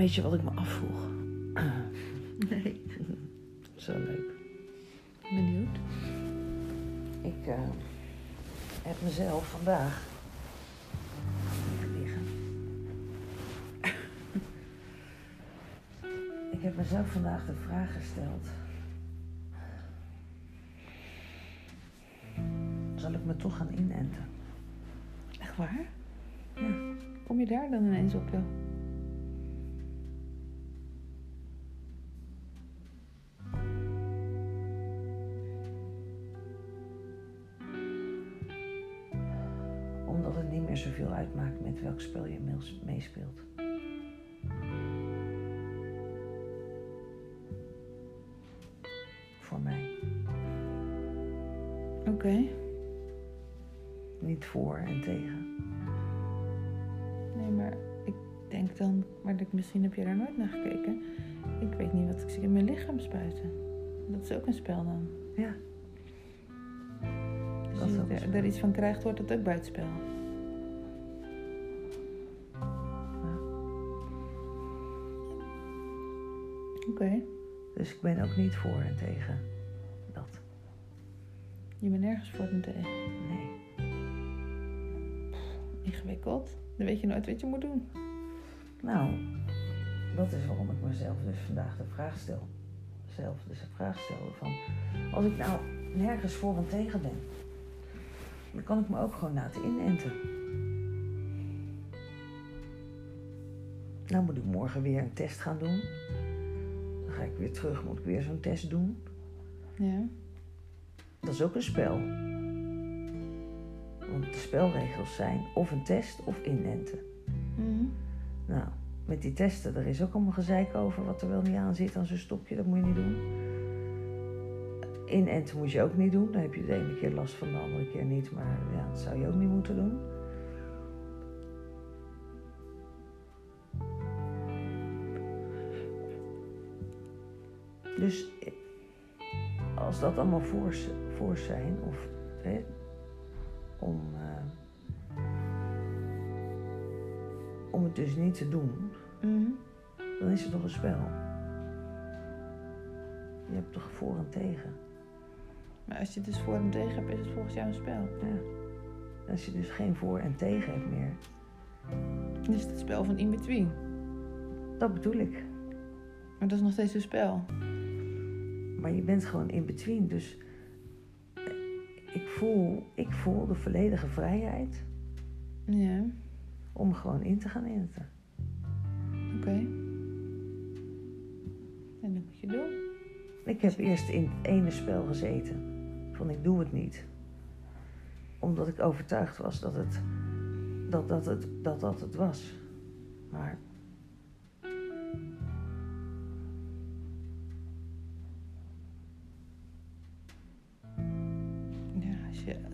Weet je wat ik me afvroeg? Nee. Zo leuk. Benieuwd. Ik eh, heb mezelf vandaag. Liggen. ik heb mezelf vandaag de vraag gesteld. Zal ik me toch gaan inenten? Echt waar? Ja. Kom je daar dan ineens op, joh? Met welk spel je meespeelt. Voor mij. Oké. Niet voor en tegen. Nee, maar ik denk dan... Maar misschien heb je daar nooit naar gekeken. Ik weet niet wat ik zie in mijn lichaam spuiten. Dat is ook een spel dan. Ja. Dus als ook je er- er iets van krijgt, wordt het ook buitenspel. Dus ik ben ook niet voor en tegen dat. Je bent nergens voor en tegen. Nee. Ingewikkeld. Dan weet je nooit wat je moet doen. Nou, dat is waarom ik mezelf dus vandaag de vraag stel. Zelf dus de vraag stelde van... Als ik nou nergens voor en tegen ben... Dan kan ik me ook gewoon laten inenten. Nou moet ik morgen weer een test gaan doen. Weer terug, moet ik weer zo'n test doen. Ja. Dat is ook een spel. Want de spelregels zijn of een test of inenten. Mhm. Nou, met die testen, er is ook allemaal gezeik over wat er wel niet aan zit aan zo'n stokje. Dat moet je niet doen. Inenten moet je ook niet doen. Dan heb je de ene keer last van, de andere keer niet. Maar ja, dat zou je ook niet moeten doen. Dus als dat allemaal voor's, voor's zijn, of hè, om, eh, om het dus niet te doen, Mhm. dan is het toch een spel. Je hebt toch voor en tegen. Maar als je het dus voor en tegen hebt, is het volgens jou een spel. Ja. Als je dus geen voor en tegen hebt meer, Dan is het het spel van in-between. dat bedoel ik. Maar dat is nog steeds een spel. Maar je bent gewoon in between. Dus eh, ik voel, ik voel de volledige vrijheid Ja. om gewoon in te gaan enten. Oké. En dat moet je doen. Ik heb eerst in het ene spel gezeten. Van ik doe het niet. Omdat ik overtuigd was dat het, dat, dat, het, dat, dat het was. Maar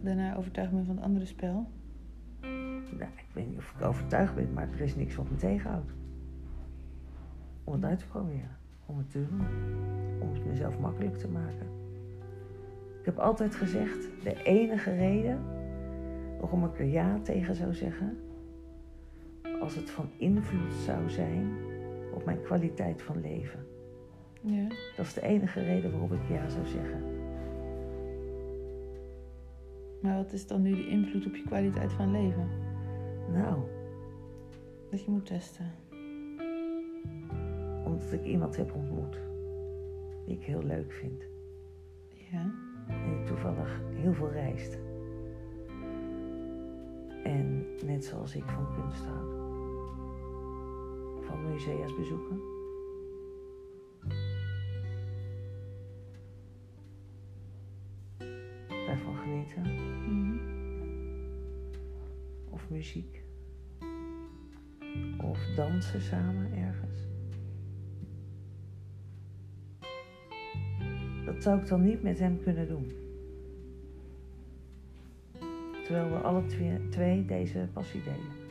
daarna overtuigd bent van het andere spel. nou, ik weet niet of ik overtuigd ben, maar er is niks wat me tegenhoudt. Om het uit te proberen. Om het te doen. Om het mezelf makkelijk te maken. Ik heb altijd gezegd, de enige reden waarom ik er ja tegen zou zeggen, als het van invloed zou zijn op mijn kwaliteit van leven. Ja. Dat is de enige reden waarom ik ja zou zeggen. Maar wat is dan nu de invloed op je kwaliteit van leven? Nou, Dat je moet testen. omdat ik iemand heb ontmoet die ik heel leuk vind. Ja. En die toevallig heel veel reist. En net zoals ik van kunst houd. Van musea's bezoeken. Mhm. Of muziek. Of dansen samen ergens. Dat zou ik dan niet met hem kunnen doen. Terwijl we alle twee, twee deze passie delen.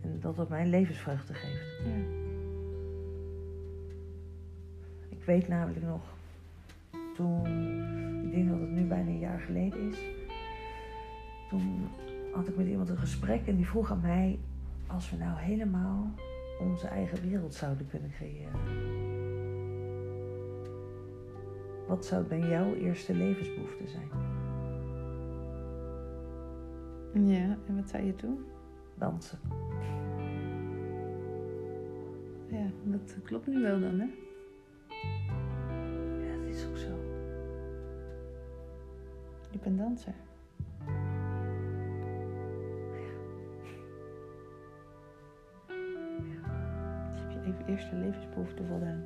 En dat het mij levensvreugde geeft. Ja. Ik weet namelijk nog, toen, ik denk dat het nu bijna een jaar geleden is. Toen had ik met iemand een gesprek en die vroeg aan mij, als we nou helemaal onze eigen wereld zouden kunnen creëren. Wat zou dan jouw eerste levensbehoefte zijn? Ja, en wat zei je toen? Dansen. Ja, dat klopt nu wel dan, hè? Je bent danser. Dus heb je even eerste levensbehoefte voldaan.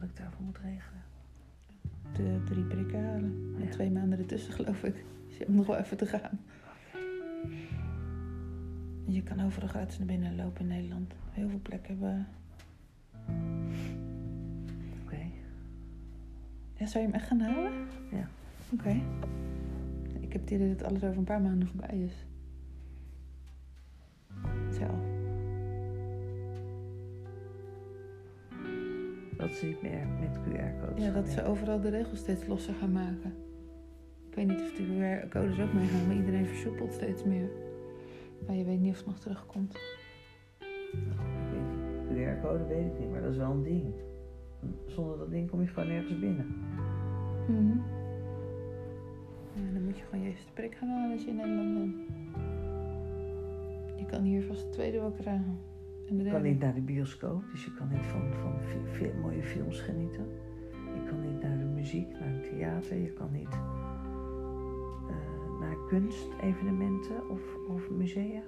Wat ik daarvoor moet regelen. De drie prikken halen. En Ja. twee maanden ertussen, geloof ik. Dus je hebt nog wel even te gaan. Je kan overal gratis naar binnen lopen in Nederland. Heel veel plekken hebben. Oké. Ja, zou je hem echt gaan halen? Ja. Oké. Ik heb het idee dat alles over een paar maanden voorbij is. Ze niet meer met QR-codes. Ja, dat ze overal de regels steeds losser gaan maken. Ik weet niet of die QR-codes ook meegaan, maar iedereen versoepelt steeds meer. Maar je weet niet of het nog terugkomt. QR-code weet ik niet, maar dat is wel een ding. Zonder dat ding kom je gewoon nergens binnen. Mhm. Ja, dan moet je gewoon je eerste prik gaan halen als je in Nederland bent. Je kan hier vast de tweede wel krijgen. Je kan niet naar de bioscoop, dus je kan niet van, van fi- mooie films genieten. Je kan niet naar de muziek, naar het theater. Je kan niet eh, naar kunstevenementen of, of musea.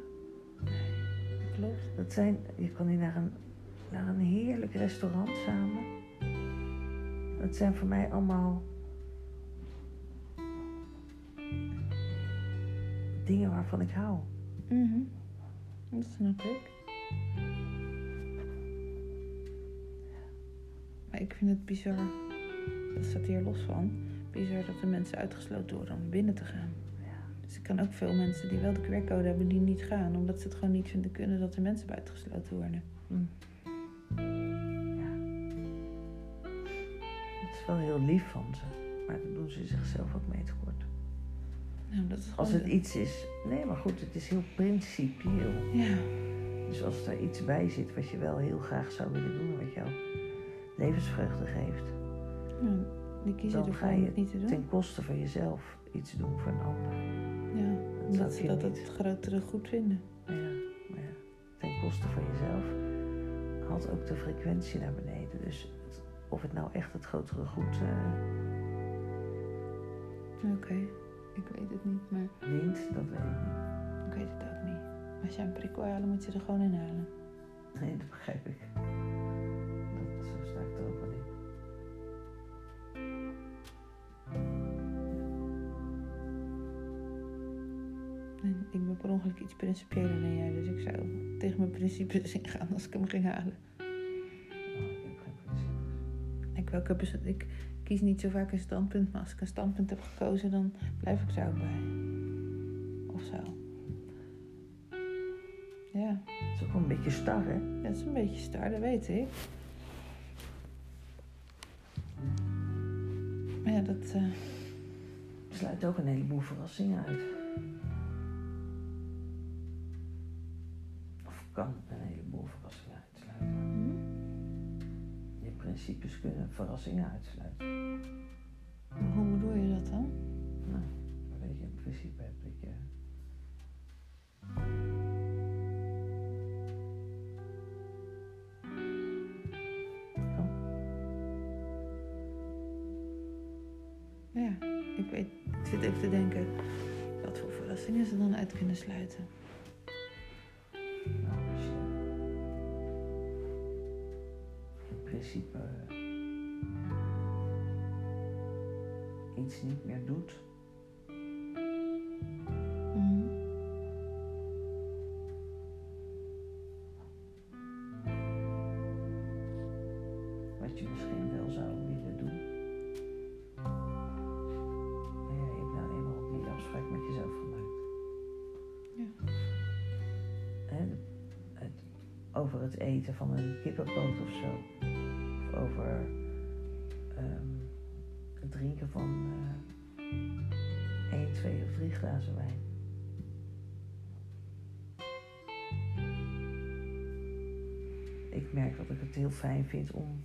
Klopt. Dat zijn, je kan niet naar een, naar een heerlijk restaurant samen. Dat zijn voor mij allemaal dingen waarvan ik hou. Mhm. Dat snap ik. Ik vind het bizar, dat staat hier los van, bizar dat de mensen uitgesloten worden om binnen te gaan. Ja. Dus ik kan ook veel mensen die wel de QR-code hebben, die niet gaan, omdat ze het gewoon niet vinden kunnen dat er mensen buitengesloten worden. Hm. Ja. Het is wel heel lief van ze, maar dan doen ze zichzelf ook mee tekort. Nou, dat is Als het iets is, nee, maar goed, het is heel principieel. Ja, Dus als er iets bij zit wat je wel heel graag zou willen doen, wat jou levensvreugde geeft, ja, die kiezen Dan ervoor ga je niet te doen. ten koste van jezelf iets doen voor een ander. Ja, omdat ik ze dat niet- het grotere goed vinden. Ja, maar ja, ten koste van jezelf haalt ook de frequentie naar beneden. Dus het- of het nou echt het grotere goed eh, Oké, ik weet het niet, maar dient, dat weet ik niet. ik weet het ook niet. Als je een prik wil halen, moet je er gewoon in halen. Nee, dat begrijp ik. Per ongeluk iets principiëler dan jij, dus ik zou tegen mijn principes ingaan als ik hem ging halen. Oh, ik heb geen principes. Ik, ik, kies niet zo vaak een standpunt, maar als ik een standpunt heb gekozen, dan blijf ik ook bij. Of zo. Ja, Het is ook wel een beetje star, hè? dat is een beetje star, dat weet ik. Maar ja, dat... eh, Sluit ook een heleboel verrassingen uit. Principes kunnen verrassingen uitsluiten. principe eh, iets niet meer doet. Mhm. Wat je misschien wel zou willen doen. Maar ja, je hebt nou eenmaal die afspraak met jezelf gemaakt. Over het eten van een kippenpoot of zo. Over ehm, het drinken van eh één, twee of drie glazen wijn. Ik merk dat ik het heel fijn vind om.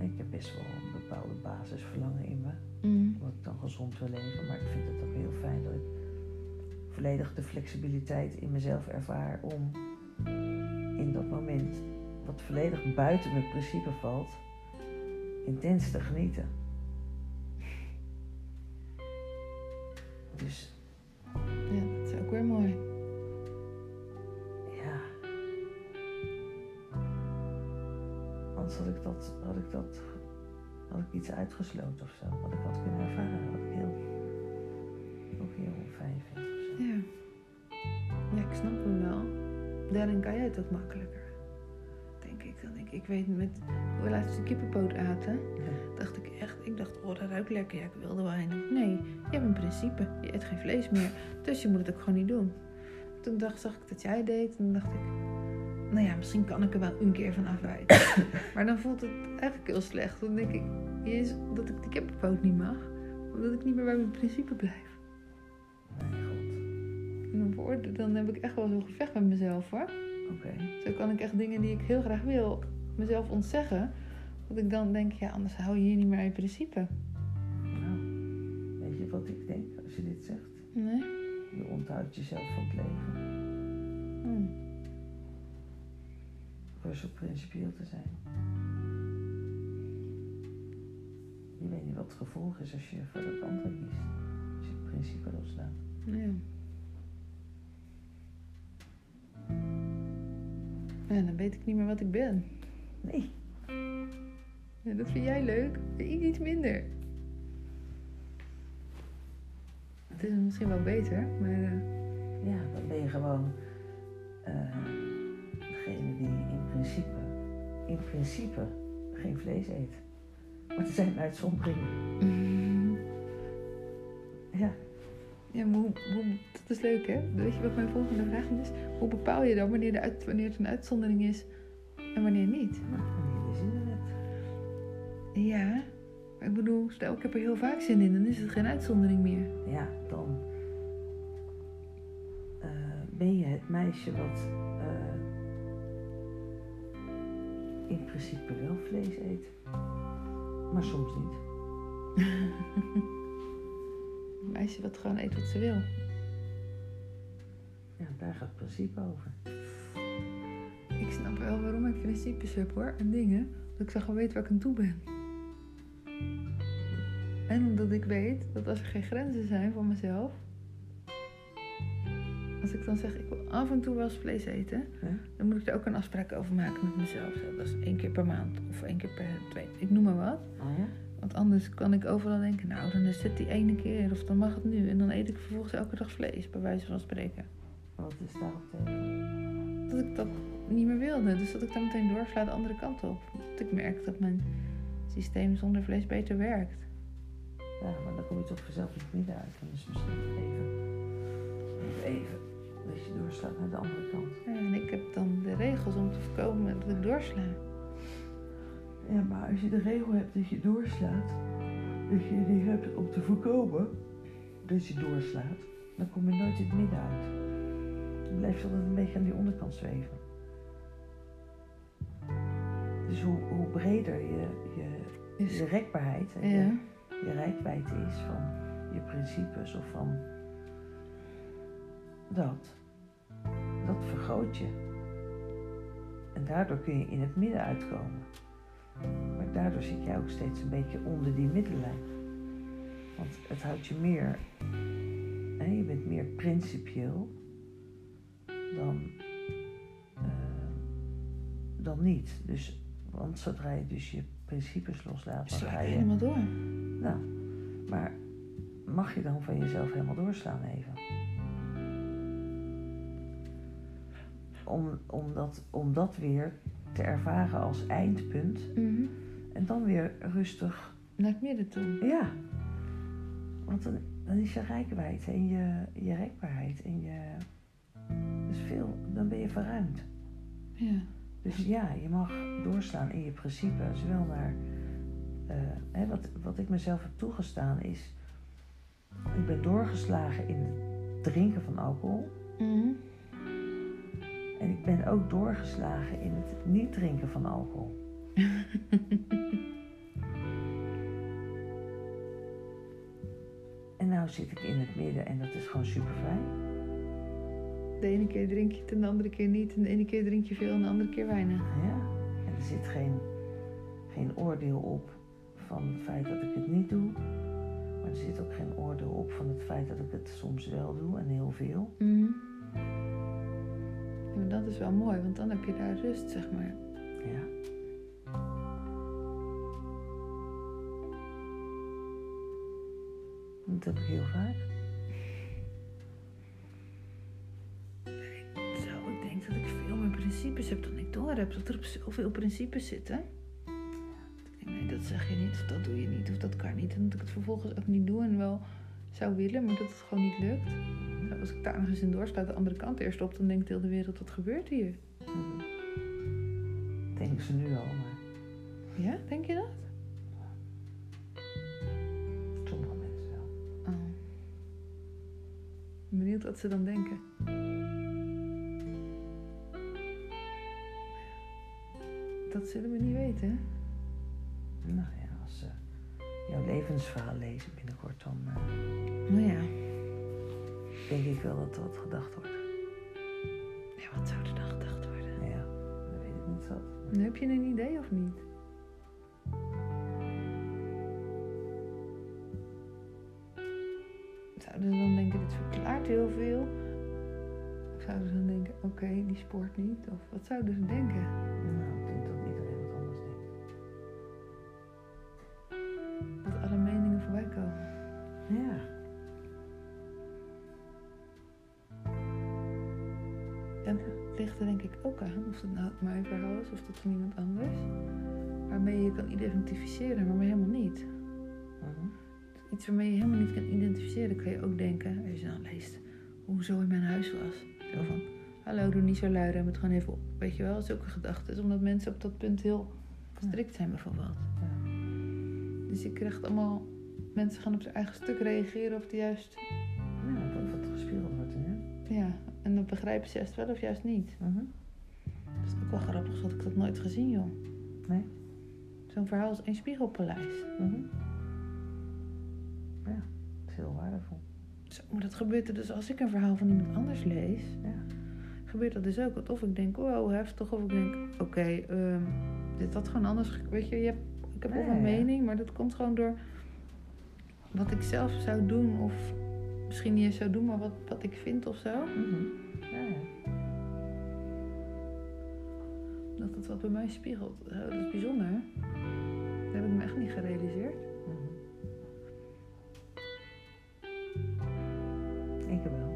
Ik heb best wel een bepaalde basisverlangen in me. Mm. Omdat ik dan gezond wil leven. Maar ik vind het ook heel fijn dat ik volledig de flexibiliteit in mezelf ervaar om in dat moment, wat volledig buiten mijn principe valt, intens te genieten. Dus Ja, dat is ook weer mooi. ja. Anders had ik dat, had ik dat, had ik iets uitgesloten of zo. Wat ik had kunnen ervaren. Wat ik heel, ook heel fijn vind. Ja. Ja, ik snap hem wel. Daarin kan jij het ook makkelijker. Denk ik dan. Ik, ik weet met hoe we laatst de kippenpoot aten, dacht ik echt, ik dacht, oh dat ruikt lekker. Ja, ik wilde wel heen. Nee, je hebt een principe. Je eet geen vlees meer. Dus je moet het ook gewoon niet doen. Toen dacht, zag ik dat jij deed. En dacht ik, nou ja, misschien kan ik er wel een keer van afwijken. maar dan voelt het eigenlijk heel slecht. Dan denk ik, jezus, dat ik de kippenpoot niet mag. Omdat ik niet meer bij mijn principe blijf. Mijn god. Dan heb ik echt wel zo'n gevecht met mezelf hoor. Oké. Zo kan ik echt dingen die ik heel graag wil, mezelf ontzeggen. Dat ik dan denk, ja, anders hou je hier niet meer aan je principe. Nou, weet je wat ik denk als je dit zegt? Nee? Je onthoudt jezelf van het leven. Hm. Door zo principieel te zijn. Je weet niet wat het gevolg is als je voor dat andere kiest. Als je het principe loslaat. Ja. Ja, dan weet ik niet meer wat ik ben. Nee. Ja, dat vind jij leuk, ik iets minder. Het is misschien wel beter, maar eh, Ja, dan ben je gewoon eh, degene die in principe, in principe geen vlees eet. Maar er zijn uitzonderingen. Ja. Hoe, hoe, dat is leuk hè? Weet je wat mijn volgende vraag is? Hoe bepaal je dan wanneer, de uit, wanneer het een uitzondering is en wanneer niet? Nou, wanneer je zin in hebt. Ja, ik bedoel, stel ik heb er heel vaak zin in, dan is het geen uitzondering meer. Ja, dan eh, ben je het meisje wat eh, in principe wel vlees eet. Maar soms niet. Een meisje wat gewoon eet wat ze wil. Ja, daar gaat het principe over. Ik snap wel waarom ik principes heb hoor, en dingen. Dat ik zo gewoon weet waar ik aan toe ben. En omdat ik weet dat als er geen grenzen zijn voor mezelf. Als ik dan zeg, ik wil af en toe wel eens vlees eten. Dan moet ik er ook een afspraak over maken met mezelf. Dat is één keer per maand of één keer per twee. Ik noem maar wat. Oh ja? Want anders kan ik overal denken, nou dan is het die ene keer of dan mag het nu. En dan eet ik vervolgens elke dag vlees, bij wijze van spreken. Wat is tegen? Dat ik dat niet meer wilde. Dus dat ik dan meteen doorsla de andere kant op. Dat ik merk dat mijn systeem zonder vlees beter werkt. Ja, maar dan kom je toch vanzelf in het midden uit. En dus misschien even, even, even dat je doorslaat naar de andere kant. Ja, en ik heb dan de regels om te voorkomen dat ik doorsla. Ja, maar als je de regel hebt dat je doorslaat, dat je die hebt om te voorkomen dat je doorslaat, dan kom je nooit in het midden uit. Dan blijf je altijd een beetje aan die onderkant zweven. Dus hoe, hoe breder je, je, je rekbaarheid en ja. je, je rijkwijde is van je principes of van dat, dat vergroot je. En daardoor kun je in het midden uitkomen. Maar daardoor zit jij ook steeds een beetje onder die middenlijn. Want het houdt je meer, hè, je bent meer principieel dan, eh, dan niet. Dus, want zodra je dus je principes loslaat, dan sla ga je helemaal door. nou, maar mag je dan van jezelf helemaal doorslaan even? Om, om, dat, om dat weer te ervaren als eindpunt. Mhm. En dan weer rustig, Naar het midden toe. ja. Want dan, dan is je rijkwijd en je, je rekbaarheid en je... Dus veel, dan ben je verruimd. Ja. Dus ja, je mag doorslaan in je principe, zowel naar. eh, hè, wat, wat ik mezelf heb toegestaan is. Ik ben doorgeslagen in het drinken van alcohol. Mhm. En ik ben ook doorgeslagen in het niet drinken van alcohol. en nou zit ik in het midden en dat is gewoon super fijn. De ene keer drink je het en de andere keer niet. En de ene keer drink je veel en de andere keer weinig. Ja. En er zit geen, geen oordeel op van het feit dat ik het niet doe. Maar er zit ook geen oordeel op van het feit dat ik het soms wel doe en heel veel. Mhm. Dat is wel mooi, want dan heb je daar rust, zeg maar. Ja. Dat heb ik heel vaak. Zo, ik denk dat ik veel meer principes heb dan ik door heb. Dat er op zoveel principes zitten. Ik denk, nee, dat zeg je niet, of dat doe je niet, of dat kan niet. En dat ik het vervolgens ook niet doe en wel zou willen, maar dat het gewoon niet lukt. Nou, als ik daar nog eens in doorsluit de andere kant eerst op, dan denkt heel de wereld, wat gebeurt hier? Mhm. Denken ze nu al, maar Ja, denk je dat? sommige mensen wel. Oh. Ik ben benieuwd wat ze dan denken. Dat zullen we niet weten, hè? Nou ja, als ze jouw levensverhaal lezen binnenkort, dan eh, Nou ja. denk ik wel dat er wat gedacht wordt. ja, wat zou er dan gedacht worden? Ja, dat weet ik niet wat. Nu heb je een idee of niet? Zouden ze dan denken, dit verklaart heel veel? Of zouden ze dan denken, oké, die sport niet? Of wat zouden ze denken? Of het nou mijn verhaal is of dat van iemand anders. Waarmee je kan identificeren, maar helemaal niet. Mhm. Iets waarmee je helemaal niet kan identificeren, kan je ook denken, als je dan leest hoe zo in mijn huis was. Zo van, hallo, doe niet zo luid, en het gewoon even op. Weet je wel, zulke gedachten. Omdat mensen op dat punt heel strikt zijn bijvoorbeeld. Ja. Dus je krijgt allemaal, mensen gaan op zijn eigen stuk reageren of die juist, Ja, dat wat gespiegeld wordt, hè? ja. En dan begrijpen ze juist wel of juist niet. Mhm. Ook wel grappig, had ik dat nooit gezien, joh. Nee. Zo'n verhaal is één spiegelpaleis. Mhm. Ja, dat is heel waardevol. Zo, maar dat gebeurt er dus als ik een verhaal van iemand anders lees. Ja. Gebeurt dat dus ook. Want Of ik denk, wow, heftig. Of ik denk, oké, ehm, dit had gewoon anders. Weet je, je hebt, ik heb wel ja, een ja. mening, maar dat komt gewoon door wat ik zelf zou doen. Of misschien niet eens zou doen, maar wat, wat ik vind of zo. Ja, ja. Dat het wat bij mij spiegelt. Dat is bijzonder. hè? Dat heb ik me echt niet gerealiseerd. Mhm. Ik heb wel.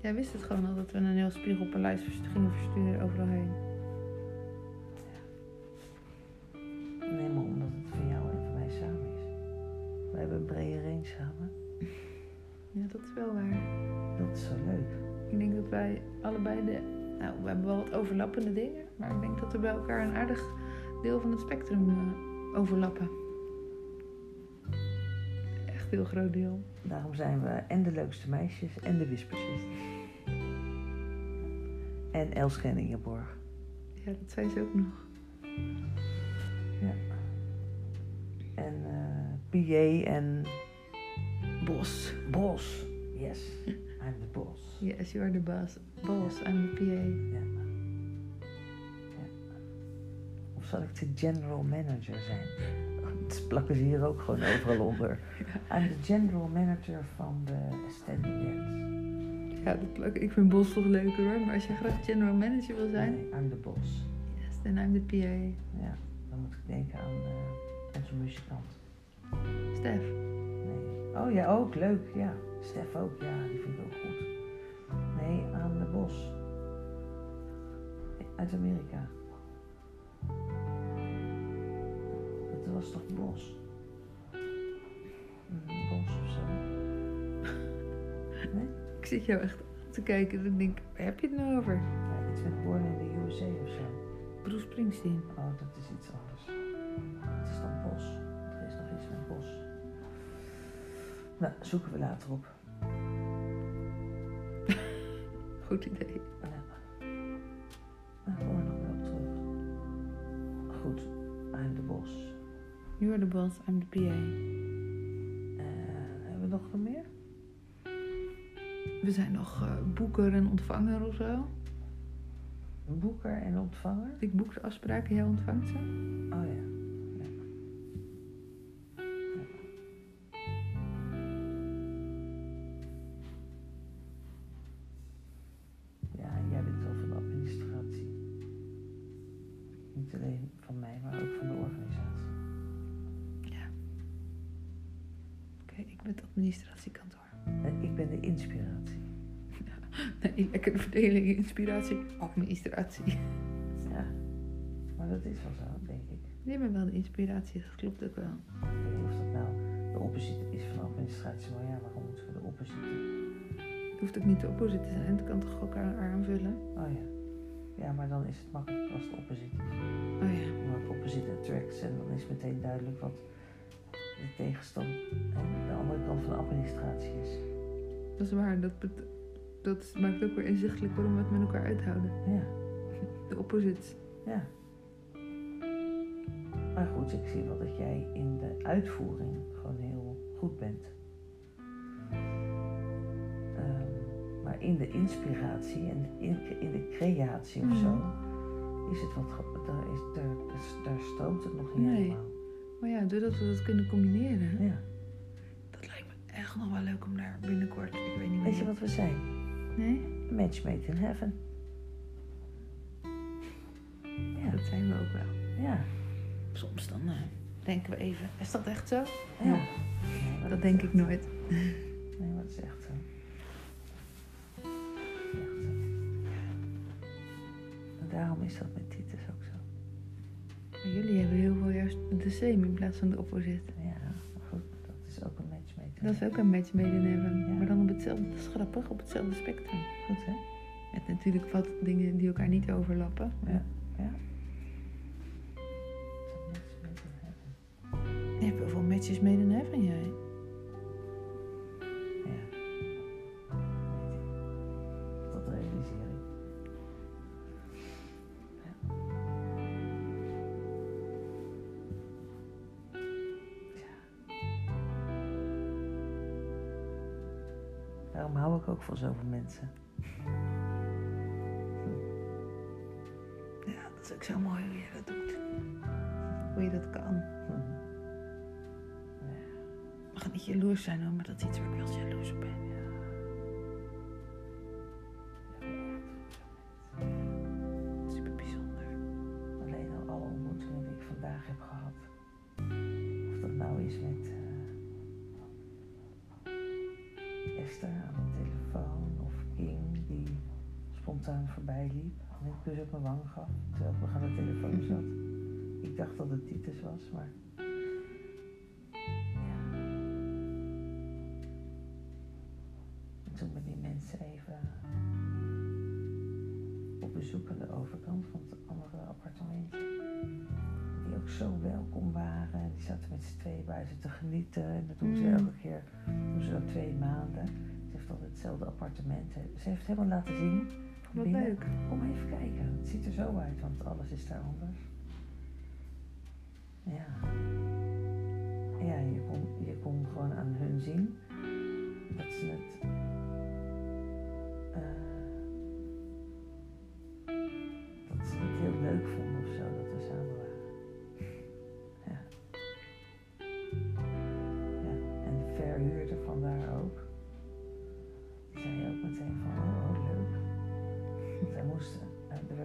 Jij wist het gewoon al dat we een heel spiegelpaleis gingen versturen overal heen. Nee, maar omdat het van jou en van mij samen is. We hebben een brede range samen. Ja, dat is wel waar. Dat is zo leuk. Ik denk dat wij allebei de. Nou, we hebben wel wat overlappende dingen. Maar ik denk dat we bij elkaar een aardig deel van het spectrum eh, overlappen. Echt een heel groot deel. Daarom zijn we en de leukste meisjes en de wispertjes. En Elske en Ingeborg. Ja, dat zei ze ook nog. Ja. En PJ en Bos. Bos. Yes, I'm the boss. Yes, you are the boss. Boss, I'm the PA. Ja. ja. Of zal ik de general manager zijn? Dat plakken ze hier ook gewoon overal onder. I'm the general manager van de steady dance. Ja, dat plak, ik vind Bos toch leuker hoor. Maar als je graag general manager wil zijn, Nee, I'm the boss. yes, then I'm the PA. Ja, dan moet ik denken aan eh, onze muzikant. Stef. Nee. Oh ja, ook leuk. Ja, Stef ook. Ja, die vind ik ook goed. Nee, aan de bos. Uit Amerika. Het was toch bos? Een bos of zo. Nee? Ik zit jou echt aan te kijken en ik denk, waar heb je het nou over? Ja, iets met Born in de USA of zo. Bruce Springsteen. Oh, dat is iets anders. Het is dan bos. Er is nog iets met bos. Nou, zoeken we later op. Goed idee. Ja. Nou, kom er nog wel op terug. Goed, I'm de bos. You are the boss, I'm the PA. Eh, hebben we nog wat meer? We zijn nog eh, boeker en ontvanger of zo. Boeker en ontvanger? Ik boek de afspraken, jij ontvangt ze. Oh ja. Inspiratie, administratie. Ja, maar dat is wel zo, denk ik. Nee, maar wel de inspiratie, dat klopt ook wel. Ik weet niet of dat nou de opposite is van administratie, maar ja, waarom moeten we de opposite? Het hoeft ook niet de opposite te zijn, het kan toch elkaar aanvullen? Oh ja. Ja, maar dan is het makkelijker als de opposite is. Oh ja. Omdat opposite attracts en dan is meteen duidelijk wat de tegenstand en de andere kant van de administratie is. Dat is waar, dat, bet- dat maakt ook weer inzichtelijk waarom we het met elkaar uithouden. Ja, De opposites. ja. Maar goed, ik zie wel dat jij in de uitvoering gewoon heel goed bent. Ehm, maar in de inspiratie en in, in de creatie of zo, is het wat, daar, is, daar, daar, daar stroomt het nog niet Nee. helemaal. Maar ja, doordat we dat kunnen combineren, Ja. dat lijkt me echt nog wel leuk om daar binnenkort, ik weet niet Weet je meer. wat we zijn? Nee? Match made in heaven. Ja, Dat zijn we ook wel. ja, Soms dan eh, denken we even, is dat echt zo? ja. Nee, Dat denk ik nooit. Nee, maar dat is echt zo. Echt zo. En daarom is dat met Titus ook zo. Maar jullie hebben heel veel juist de same in plaats van de opposite. Ja, maar goed, dat is ook een Dat is ook een match made in heaven. Ja. Maar dan op hetzelfde, dat is grappig, op hetzelfde spectrum. Goed, hè? Met natuurlijk wat dingen die elkaar niet overlappen. Ja, ja. Je hebt heel veel matches made in heaven, jij. Ik ook van zoveel mensen. Ja, dat is ook zo mooi hoe je dat doet. Hoe je dat kan. Hm. We gaan niet jaloers zijn hoor, maar dat is iets waar ik wel jaloers op ben. Voorbij liep en een kus op mijn wang gaf terwijl ik nog aan de telefoon zat. Ik dacht dat het Titus was, maar ja. En toen ben die mensen even op bezoek aan de overkant van het andere appartementje. Die ook zo welkom waren. En die zaten met z'n tweeën buiten te genieten. En dat doen ze Mm. elke keer. doen ze dat twee maanden. Ze heeft altijd hetzelfde appartement. Ze heeft het helemaal laten zien. Wat binnen. leuk. Kom even kijken. Het ziet er zo uit, want alles is daar anders. Ja. Ja, je kon, je kon gewoon aan hun zien dat ze het.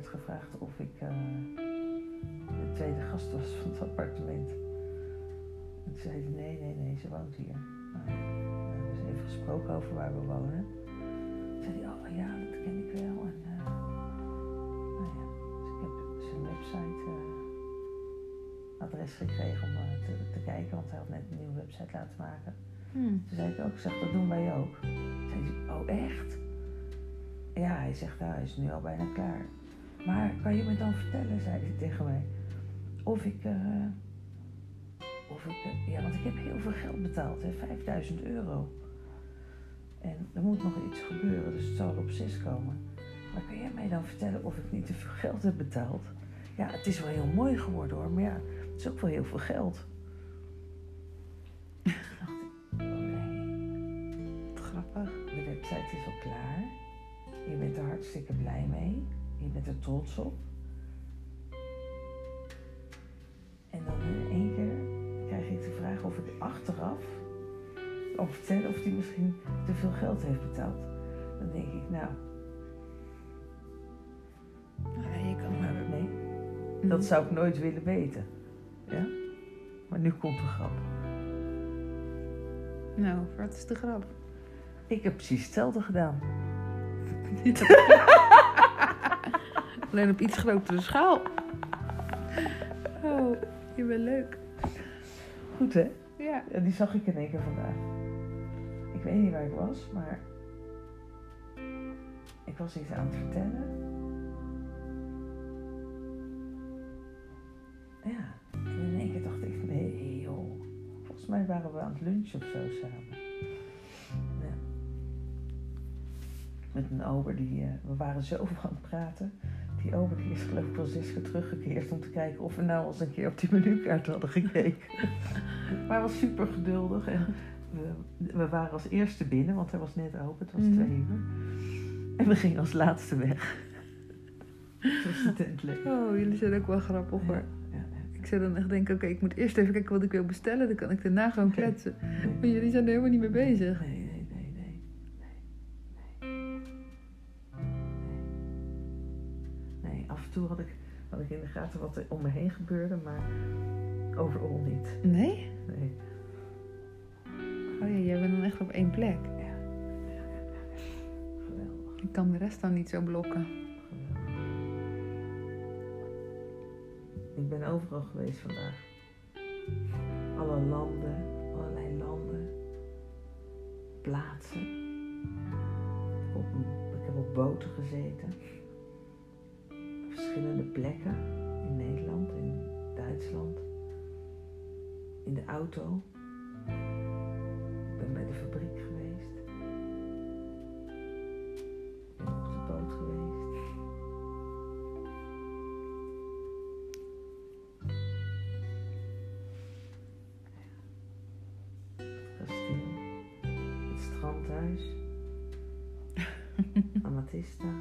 Werd gevraagd of ik eh, de tweede gast was van het appartement. En toen zei hij, nee, nee, nee, ze woont hier. Nou, we hebben dus even gesproken over waar we wonen. Toen zei hij, oh ja, dat ken ik wel. En, eh, nou ja, website eh, adres gekregen om eh, te, te kijken, want hij had net een nieuwe website laten maken. Hm. Toen zei ik ook, ik zeg, dat doen wij ook. Zei hij, oh echt? Ja, hij zegt, nou, hij is nu al bijna klaar. Maar kan je me dan vertellen, zei hij tegen mij, of ik, eh, of ik, eh, ja, want ik heb heel veel geld betaald, hè, 5000 euro. En er moet nog iets gebeuren, dus het zal op zes komen. Maar kan jij mij dan vertellen of ik niet te veel geld heb betaald? Ja, het is wel heel mooi geworden hoor, maar ja, het is ook wel heel veel geld. Dacht ik, oh nee. Grappig. De website is al klaar. Je bent er hartstikke blij mee. Er trots op. En dan in één keer krijg ik de vraag of ik achteraf kan vertellen of hij misschien te veel geld heeft betaald. Dan denk ik, nou, Ja, je kan maar maar... nee, Hm. dat zou ik nooit willen weten. Ja? Maar nu komt de grap. Nou, wat is de grap? Ik heb precies hetzelfde gedaan. Alleen op iets grotere schaal. Oh, je bent leuk. Goed hè? Ja. Ja, die zag ik in één keer vandaag. Ik weet niet waar ik was, maar ik was iets aan het vertellen. Ja, en in één keer dacht ik, nee joh. Volgens mij waren we aan het lunchen of zo samen. Ja. Met een ober die, eh, we waren zo over aan het praten. Die ober die is geloof ik wel zes keer teruggekeerd om te kijken of we nou eens een keer op die menukaart hadden gekeken. Maar hij was super geduldig en we, we waren als eerste binnen, want hij was net open, het was Mhm. twee uur. En we gingen als laatste weg. Het was de tent leeg. Oh, jullie zijn ook wel grappig hoor. Ja, ja, Ik zou dan echt denken, oké, ik moet eerst even kijken wat ik wil bestellen. Dan kan ik daarna gewoon kletsen. Maar jullie zijn er helemaal niet mee bezig. Nee, toe had ik, had ik in de gaten wat er om me heen gebeurde, maar overal niet. Nee? Nee. Oh ja, jij bent dan echt op één plek. Ja. Ja, ja, ja. Geweldig. Ik kan de rest dan niet zo blokken. Geweldig. Ik ben overal geweest vandaag. Alle landen, allerlei landen, plaatsen. Ik heb op, ik heb op boten gezeten. Verschillende plekken in Nederland, in Duitsland. In de auto. Ik ben bij de fabriek geweest. Ik ben op de boot geweest. Het kasteel. Het strandhuis. Amatista.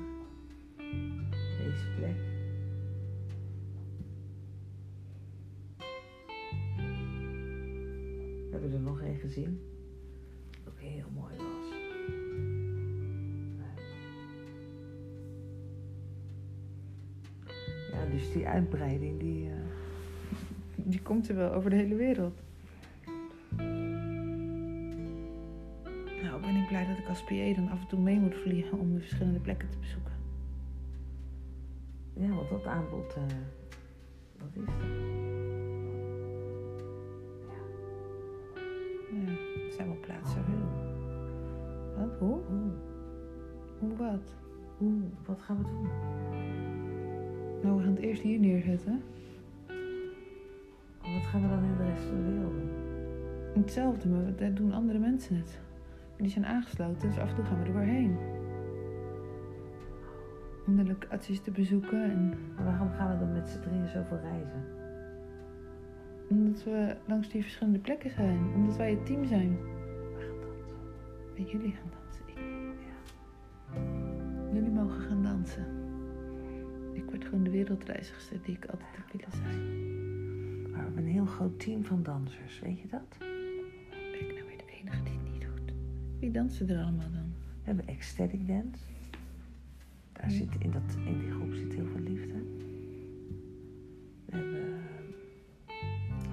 Gezien. Ook heel mooi was. Ja, dus die uitbreiding die. eh, Die komt er wel over de hele wereld. Nou, ben ik blij dat ik als PA dan af en toe mee moet vliegen om de verschillende plekken te bezoeken. Ja, want dat aanbod, dat is er. Zijn wel plaatsen. Wat? Hoe? Hoe wat? oeh, wat gaan we doen? Nou, we gaan het eerst hier neerzetten. Wat gaan we dan in de rest van de wereld doen? Hetzelfde, maar daar doen andere mensen het. Die zijn aangesloten, dus af en toe gaan we er doorheen. Om de locaties te bezoeken en Maar waarom gaan we dan met z'n drieën zoveel reizen? Omdat we langs die verschillende plekken zijn. Omdat wij het team zijn. We gaan dansen. En jullie gaan dansen. Ik. Ja. Jullie mogen gaan dansen. Ik word gewoon de wereldreizigster die ik altijd heb willen zijn. Maar we hebben een heel groot team van dansers, weet je dat? Ben ik nou weer de enige die het niet doet? Wie dansen er allemaal dan? We hebben ecstatic dance. Daar Ja. zit in, dat, in die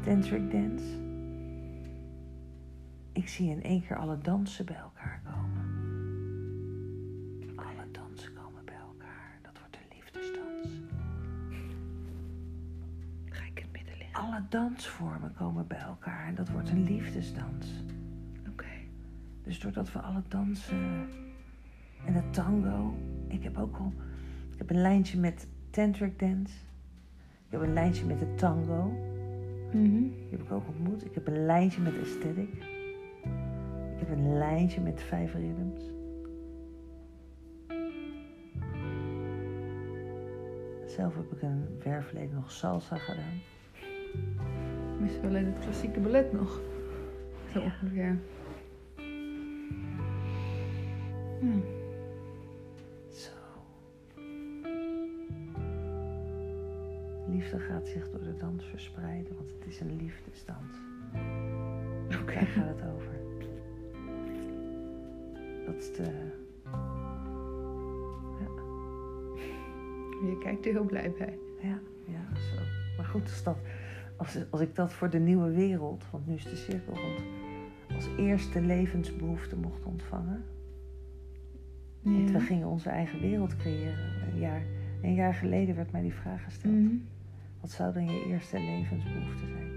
tantric dance. Ik zie in één keer alle dansen bij elkaar komen. Alle dansen komen bij elkaar. Dat wordt een liefdesdans. alle dansvormen komen bij elkaar en dat wordt een liefdesdans. Oké. Dus doordat we alle dansen en de tango. Ik heb ook al. Ik heb een lijntje met tantric dance. Ik heb een lijntje met de tango. Mhm. Die heb ik ook ontmoet. Ik heb een lijntje met aesthetic. Ik heb een lijntje met vijf rhythms. Zelf heb ik een verleden nog salsa gedaan. Missen we alleen het klassieke ballet nog. Zo Ja. ongeveer. Hm. Zo. Liefde gaat zich door de dans verspreiden, want het is een liefdesdans. Oké. Daar gaat het over. Dat is de. Ja, Je kijkt er heel blij bij. ja, ja, zo. Maar goed, als, dat, als, als ik dat voor de nieuwe wereld, want nu is de cirkel rond, als eerste levensbehoefte mocht ontvangen. Want we Ja. gingen onze eigen wereld creëren. Een jaar, een jaar geleden werd mij die vraag gesteld. Mhm. Wat zou dan je eerste levensbehoefte zijn?